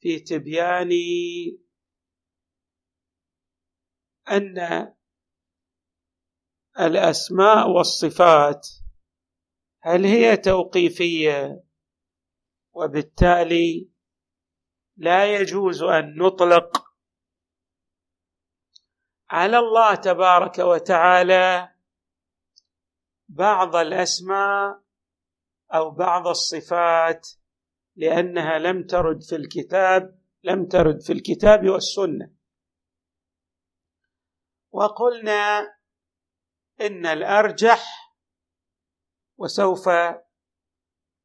في تبيان أن الأسماء والصفات هل هي توقيفية؟ وبالتالي لا يجوز أن نطلق على الله تبارك وتعالى بعض الأسماء أو بعض الصفات لأنها لم ترد في الكتاب لم ترد في الكتاب والسنة. وقلنا إن الأرجح وسوف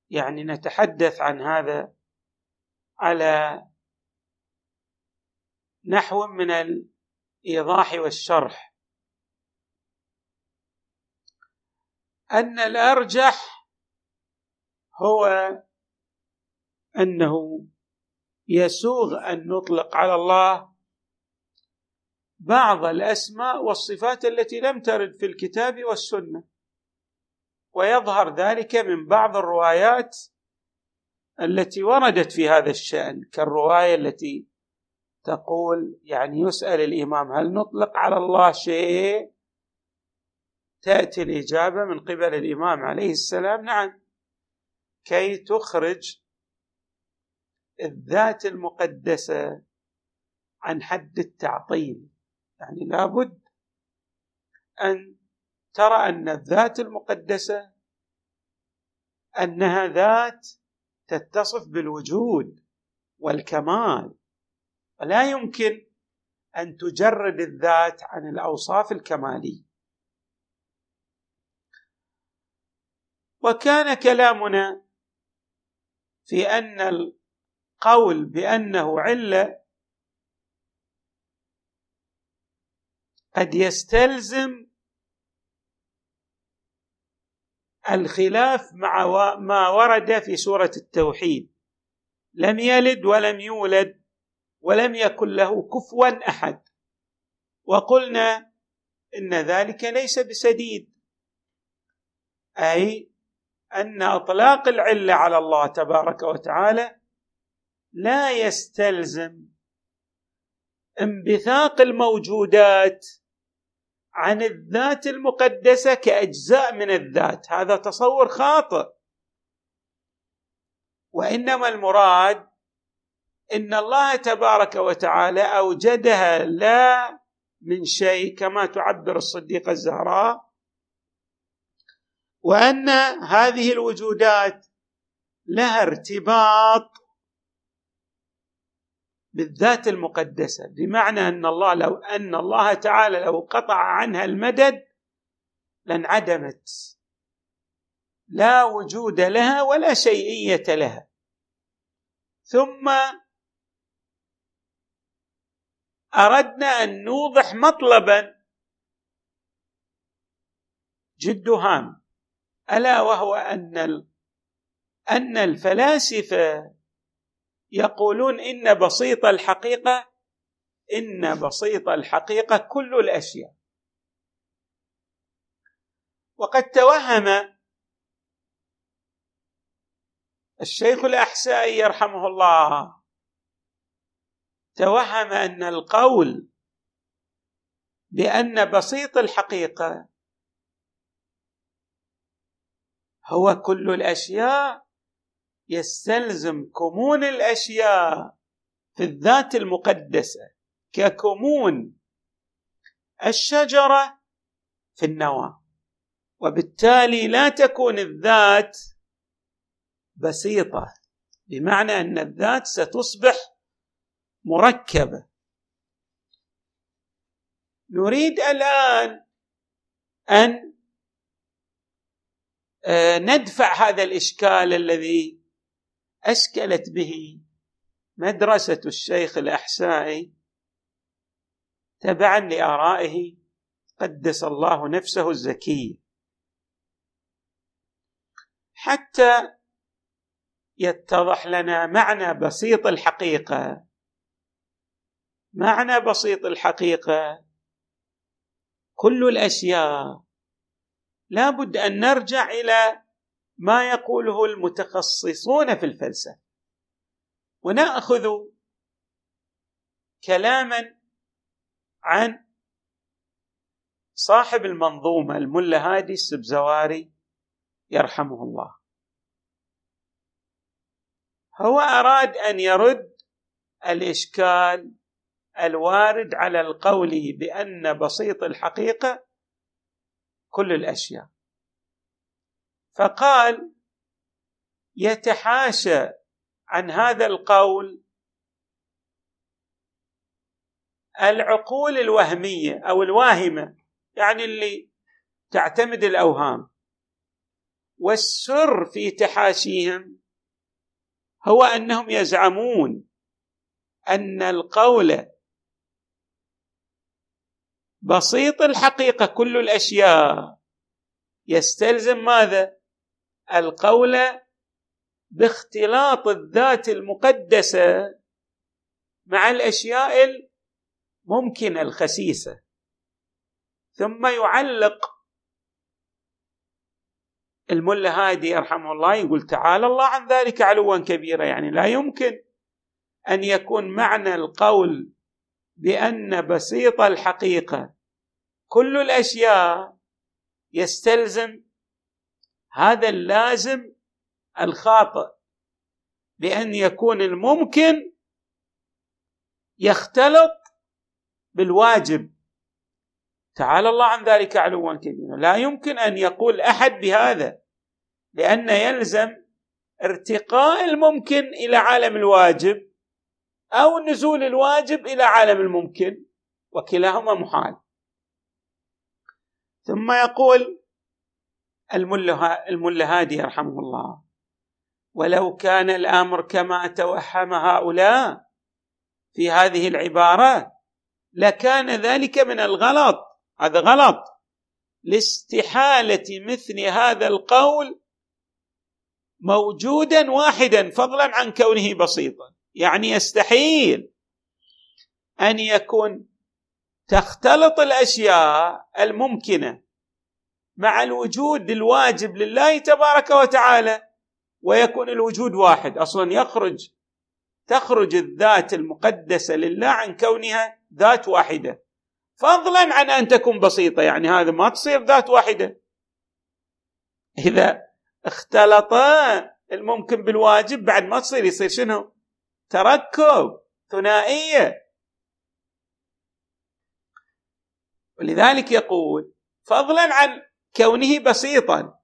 يعني نتحدث عن هذا على نحو من الإيضاح والشرح. أن الأرجح هو أنه يسوغ أن نطلق على الله بعض الأسماء والصفات التي لم ترد في الكتاب والسنة. ويظهر ذلك من بعض الروايات التي وردت في هذا الشأن كالرواية التي تقول يعني يسأل الإمام هل نطلق على الله شيء؟ تأتي الإجابة من قبل الإمام عليه السلام نعم كي تخرج الذات المقدسة عن حد التعطيل. يعني لابد أن ترى أن الذات المقدسة أنها ذات تتصف بالوجود والكمال. ولا يمكن أن تجرد الذات عن الأوصاف الكمالية. وكان كلامنا في أن القول بأنه علة قد يستلزم الخلاف مع ما ورد في سورة التوحيد. لم يلد ولم يولد ولم يكن له كفوا أحد. وقلنا إن ذلك ليس بسديد أي أن أطلاق العلة على الله تبارك وتعالى لا يستلزم انبثاق الموجودات عن الذات المقدسة كأجزاء من الذات. هذا تصور خاطئ. وإنما المراد إن الله تبارك وتعالى أوجدها لا من شيء كما تعبر الصديقة الزهراء وأن هذه الوجودات لها ارتباط بالذات المقدسة بمعنى أن الله لو أن الله تعالى لو قطع عنها المدد لانعدمت. لا وجود لها ولا شيئية لها. ثم أردنا أن نوضح مطلبا. جد هام ألا وهو أن أن الفلاسفة يقولون إن بسيط الحقيقة إن بسيط الحقيقة كل الأشياء. وقد توهم الشيخ الاحسائي يرحمه الله توهم أن القول بأن بسيط الحقيقة هو كل الأشياء يستلزم كمون الأشياء في الذات المقدسة ككمون الشجرة في النواة. وبالتالي لا تكون الذات بسيطة بمعنى أن الذات ستصبح مركبة. نريد الآن أن آه، ندفع هذا الإشكال الذي أشكلت به مدرسة الشيخ الاحسائي تبعا لآرائه قدس الله نفسه الزكية. حتى يتضح لنا معنى بسيط الحقيقة. معنى بسيط الحقيقة كل الأشياء لا بد أن نرجع إلى ما يقوله المتخصصون في الفلسفة. ونأخذ كلاما عن صاحب المنظومة الملا هادي السبزواري يرحمه الله. هو أراد أن يرد الإشكال الوارد على القول بأن بسيط الحقيقة كل الأشياء. فقال يتحاشى عن هذا القول العقول الوهمية أو الواهمة يعني اللي تعتمد الأوهام. والسر في تحاشيهم هو أنهم يزعمون أن القول بسيط الحقيقة كل الأشياء. يستلزم ماذا؟ القول باختلاط الذات المقدسة مع الأشياء الممكنة الخسيسة. ثم يعلق الملا هادي يرحمه الله يقول تعالى الله عن ذلك علوا كبيرا يعني لا يمكن أن يكون معنى القول بأن بسيط الحقيقة. كل الأشياء يستلزم هذا اللازم الخاطئ بان يكون الممكن يختلط بالواجب. تعالى الله عن ذلك علوا كبيرا لا يمكن أن يقول أحد بهذا لأن يلزم ارتقاء الممكن إلى عالم الواجب أو نزول الواجب إلى عالم الممكن وكلاهما محال. ثم يقول الملا هادي رحمه الله. ولو كان الأمر كما توهم هؤلاء في هذه العبارة لكان ذلك من الغلط. هذا غلط. لاستحالة مثل هذا القول موجودا واحدا فضلا عن كونه بسيطا. يعني يستحيل أن يكون تختلط الأشياء الممكنة مع الوجود الواجب لله تبارك وتعالى ويكون الوجود واحد. أصلا يخرج تخرج الذات المقدسة لله عن كونها ذات واحدة. فضلا عن أن تكون بسيطة يعني هذا ما تصير ذات واحدة. إذا اختلطا الممكن بالواجب بعد ما تصير يصير شنو؟ تركب ثنائية. ولذلك يقول فضلا عن كونه بسيطا.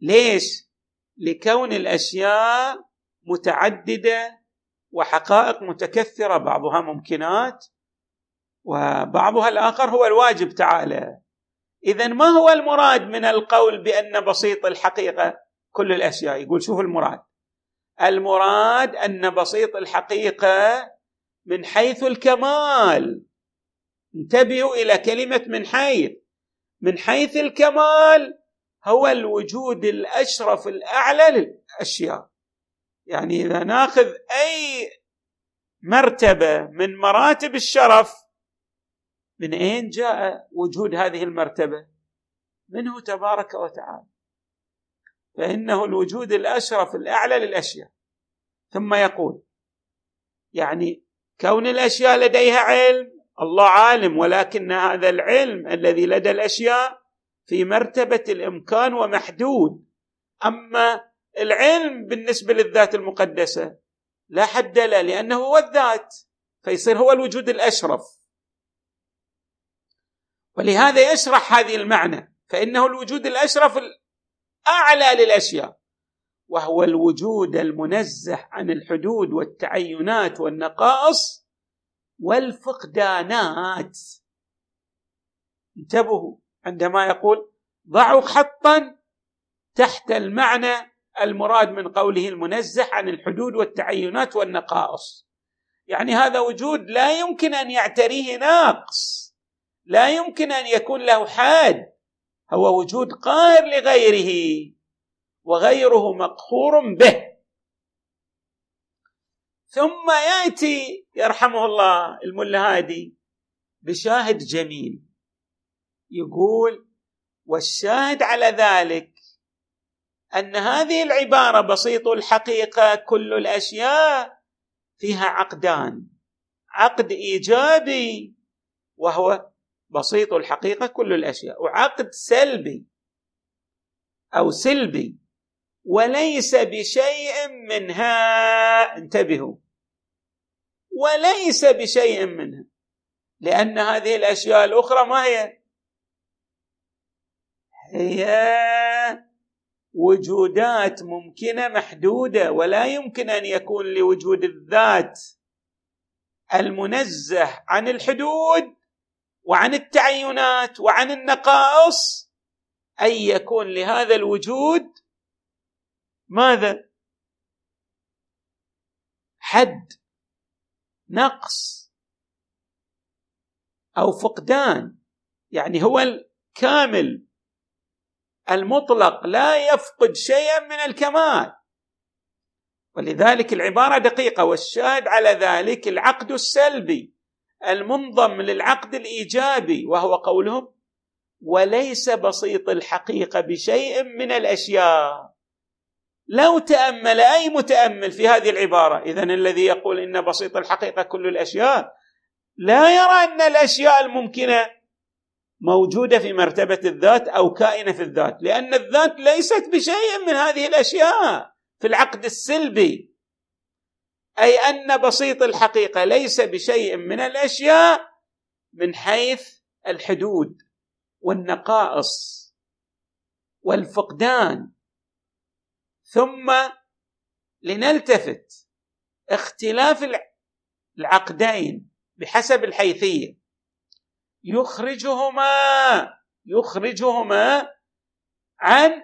ليش؟ لكون الأشياء متعددة وحقائق متكثرة بعضها ممكنات وبعضها الآخر هو الواجب تعالى. اذا ما هو المراد من القول بأن بسيط الحقيقة؟ كل الأشياء. يقول شوف المراد. المراد أن بسيط الحقيقة من حيث الكمال. انتبهوا إلى كلمة من حيث. من حيث الكمال هو الوجود الأشرف الأعلى للأشياء. يعني إذا ناخذ أي مرتبة من مراتب الشرف من أين جاء وجود هذه المرتبة؟ منه تبارك وتعالى. فإنه الوجود الأشرف الأعلى للأشياء. ثم يقول يعني كون الأشياء لديها علم الله عالم ولكن هذا العلم الذي لدى الأشياء في مرتبة الإمكان ومحدود. أما العلم بالنسبة للذات المقدسة لا حد له لأنه هو الذات فيصير هو الوجود الأشرف. ولهذا يشرح هذه المعنى فإنه الوجود الأشرف الأعلى للأشياء وهو الوجود المنزه عن الحدود والتعينات والنقائص والفقدانات. انتبهوا عندما يقول ضعوا خطا تحت المعنى المراد من قوله المنزه عن الحدود والتعينات والنقائص. يعني هذا وجود لا يمكن أن يعتريه ناقص. لا يمكن أن يكون له حاد. هو وجود قاهر لغيره وغيره مقهور به. ثم يأتي يرحمه الله الملا هادي بشاهد جميل يقول والشاهد على ذلك أن هذه العبارة بسيط الحقيقة كل الأشياء فيها عقدان. عقد إيجابي وهو بسيط الحقيقة كل الأشياء وعقد سلبي أو سلبي وليس بشيء منها. انتبهوا وليس بشيء منها لأن هذه الأشياء الأخرى ما هي؟ هي وجودات ممكنة محدودة ولا يمكن أن يكون لوجود الذات المنزه عن الحدود وعن التعينات وعن النقائص. ان يكون لهذا الوجود ماذا؟ حد. نقص أو فقدان. يعني هو الكامل المطلق لا يفقد شيئا من الكمال. ولذلك العبارة دقيقة والشاهد على ذلك العقد السلبي المنضم للعقد الإيجابي وهو قولهم وليس بسيط الحقيقة بشيء من الأشياء. لو تأمل أي متأمل في هذه العبارة؟ اذا الذي يقول إن بسيط الحقيقة كل الأشياء. لا يرى أن الأشياء الممكنة موجودة في مرتبة الذات أو كائنة في الذات لأن الذات ليست بشيء من هذه الأشياء في العقد السلبي. أي أن بسيط الحقيقة ليس بشيء من الأشياء من حيث الحدود والنقائص والفقدان. ثم لنلتفت اختلاف العقدين بحسب الحيثية. يخرجهما يخرجهما عن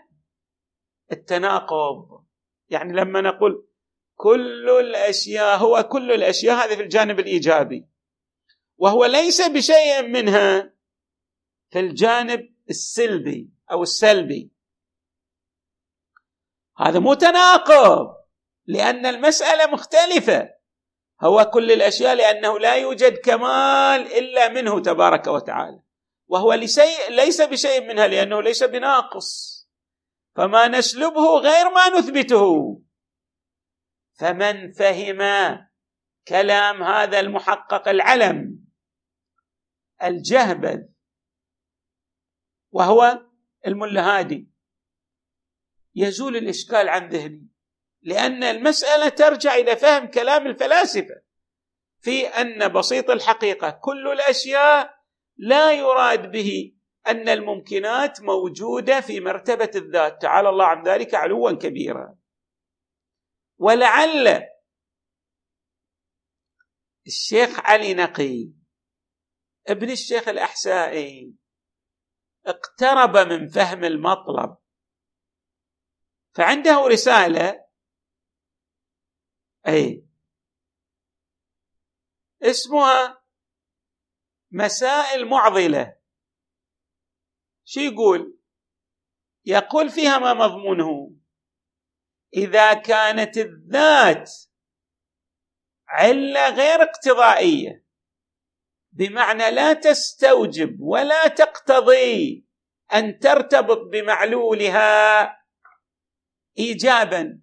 التناقض. يعني لما نقول كل الأشياء هو كل الأشياء هذه في الجانب الإيجابي. وهو ليس بشيء منها في الجانب السلبي أو السلبي. هذا مو تناقض لأن المسألة مختلفة. هو كل الأشياء لأنه لا يوجد كمال إلا منه تبارك وتعالى. وهو لشيء ليس بشيء منها لأنه ليس بناقص. فما نسلبه غير ما نثبته. فمن فهم كلام هذا المحقق العلم الجهبذ وهو الملا هادي يزول الإشكال عن ذهني لأن المسألة ترجع إلى فهم كلام الفلاسفة في أن بسيط الحقيقة كل الأشياء لا يراد به أن الممكنات موجودة في مرتبة الذات. تعالى الله عن ذلك علوا كبيرا. ولعل الشيخ علي نقي ابن الشيخ الأحسائي اقترب من فهم المطلب. فعنده رسالة أي اسمها مسائل معضلة. شو يقول؟ يقول فيها ما مضمونه. إذا كانت الذات علة غير اقتضائية بمعنى لا تستوجب ولا تقتضي أن ترتبط بمعلولها ايجابا.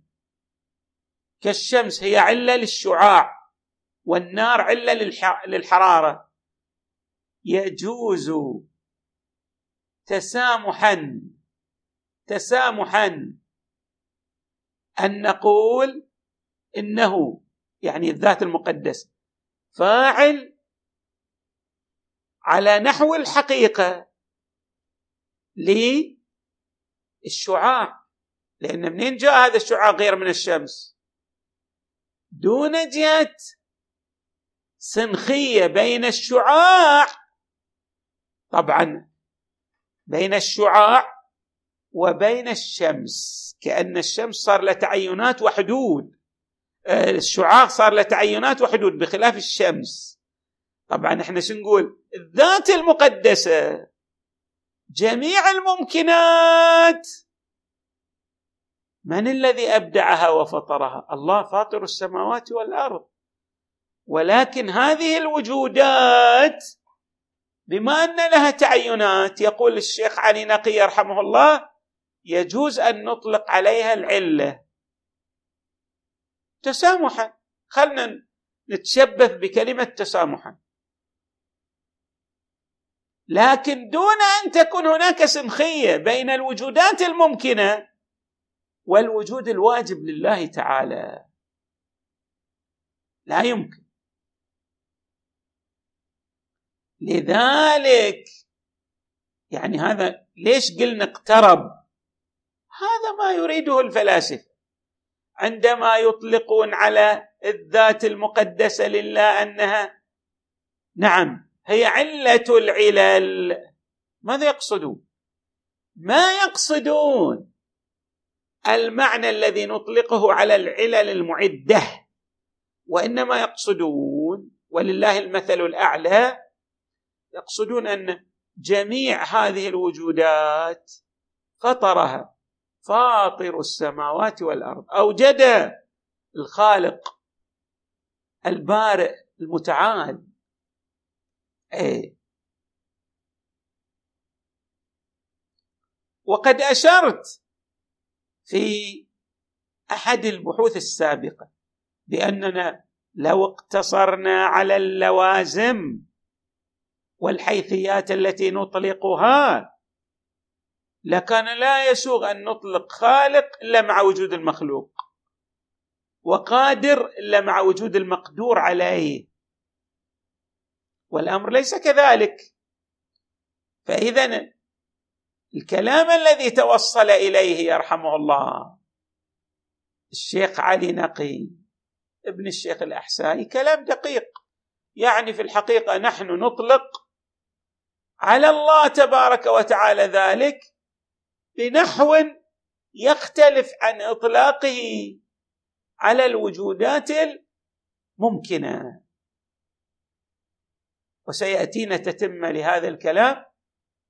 كالشمس هي علة للشعاع والنار علة للحرارة. يجوز تسامحا تسامحا أن نقول إنه يعني الذات المقدس فاعل على نحو الحقيقة للشعاع. لأن منين جاء هذا الشعاع غير من الشمس؟ دون جهة سنخية بين الشعاع. طبعا بين الشعاع وبين الشمس كأن الشمس صار لها تعينات وحدود. آه، الشعاع صار له تعينات وحدود بخلاف الشمس. طبعا إحنا شو نقول؟ الذات المقدسة جميع الممكنات. من الذي أبدعها وفطرها؟ الله فاطر السماوات والأرض. ولكن هذه الوجودات بما أن لها تعينات يقول الشيخ علي نقي يرحمه الله يجوز أن نطلق عليها العلة. تسامحا. خلنا نتشبث بكلمة تسامحا. لكن دون أن تكون هناك سمخيه بين الوجودات الممكنة والوجود الواجب لله تعالى. لا يمكن. لذلك يعني هذا ليش قلنا اقترب؟ هذا ما يريده الفلاسفة. عندما يطلقون على الذات المقدسة لله أنها نعم هي علة العلل. ماذا يقصدون؟ ما يقصدون المعنى الذي نطلقه على العلل المعدة وإنما يقصدون ولله المثل الأعلى يقصدون أن جميع هذه الوجودات فطرها فاطر السماوات والأرض أوجد الخالق البارئ المتعال. إيه. وقد أشرت في أحد البحوث السابقة بأننا لو اقتصرنا على اللوازم والحيثيات التي نطلقها لكان لا يسوغ أن نطلق خالق إلا مع وجود المخلوق وقادر إلا مع وجود المقدور عليه. والأمر ليس كذلك. فاذا الكلام الذي توصل إليه يرحمه الله. الشيخ علي نقي ابن الشيخ الاحسائي كلام دقيق. يعني في الحقيقة نحن نطلق على الله تبارك وتعالى ذلك بنحو يختلف عن إطلاقه على الوجودات الممكنة. وسيأتينا تتمه لهذا الكلام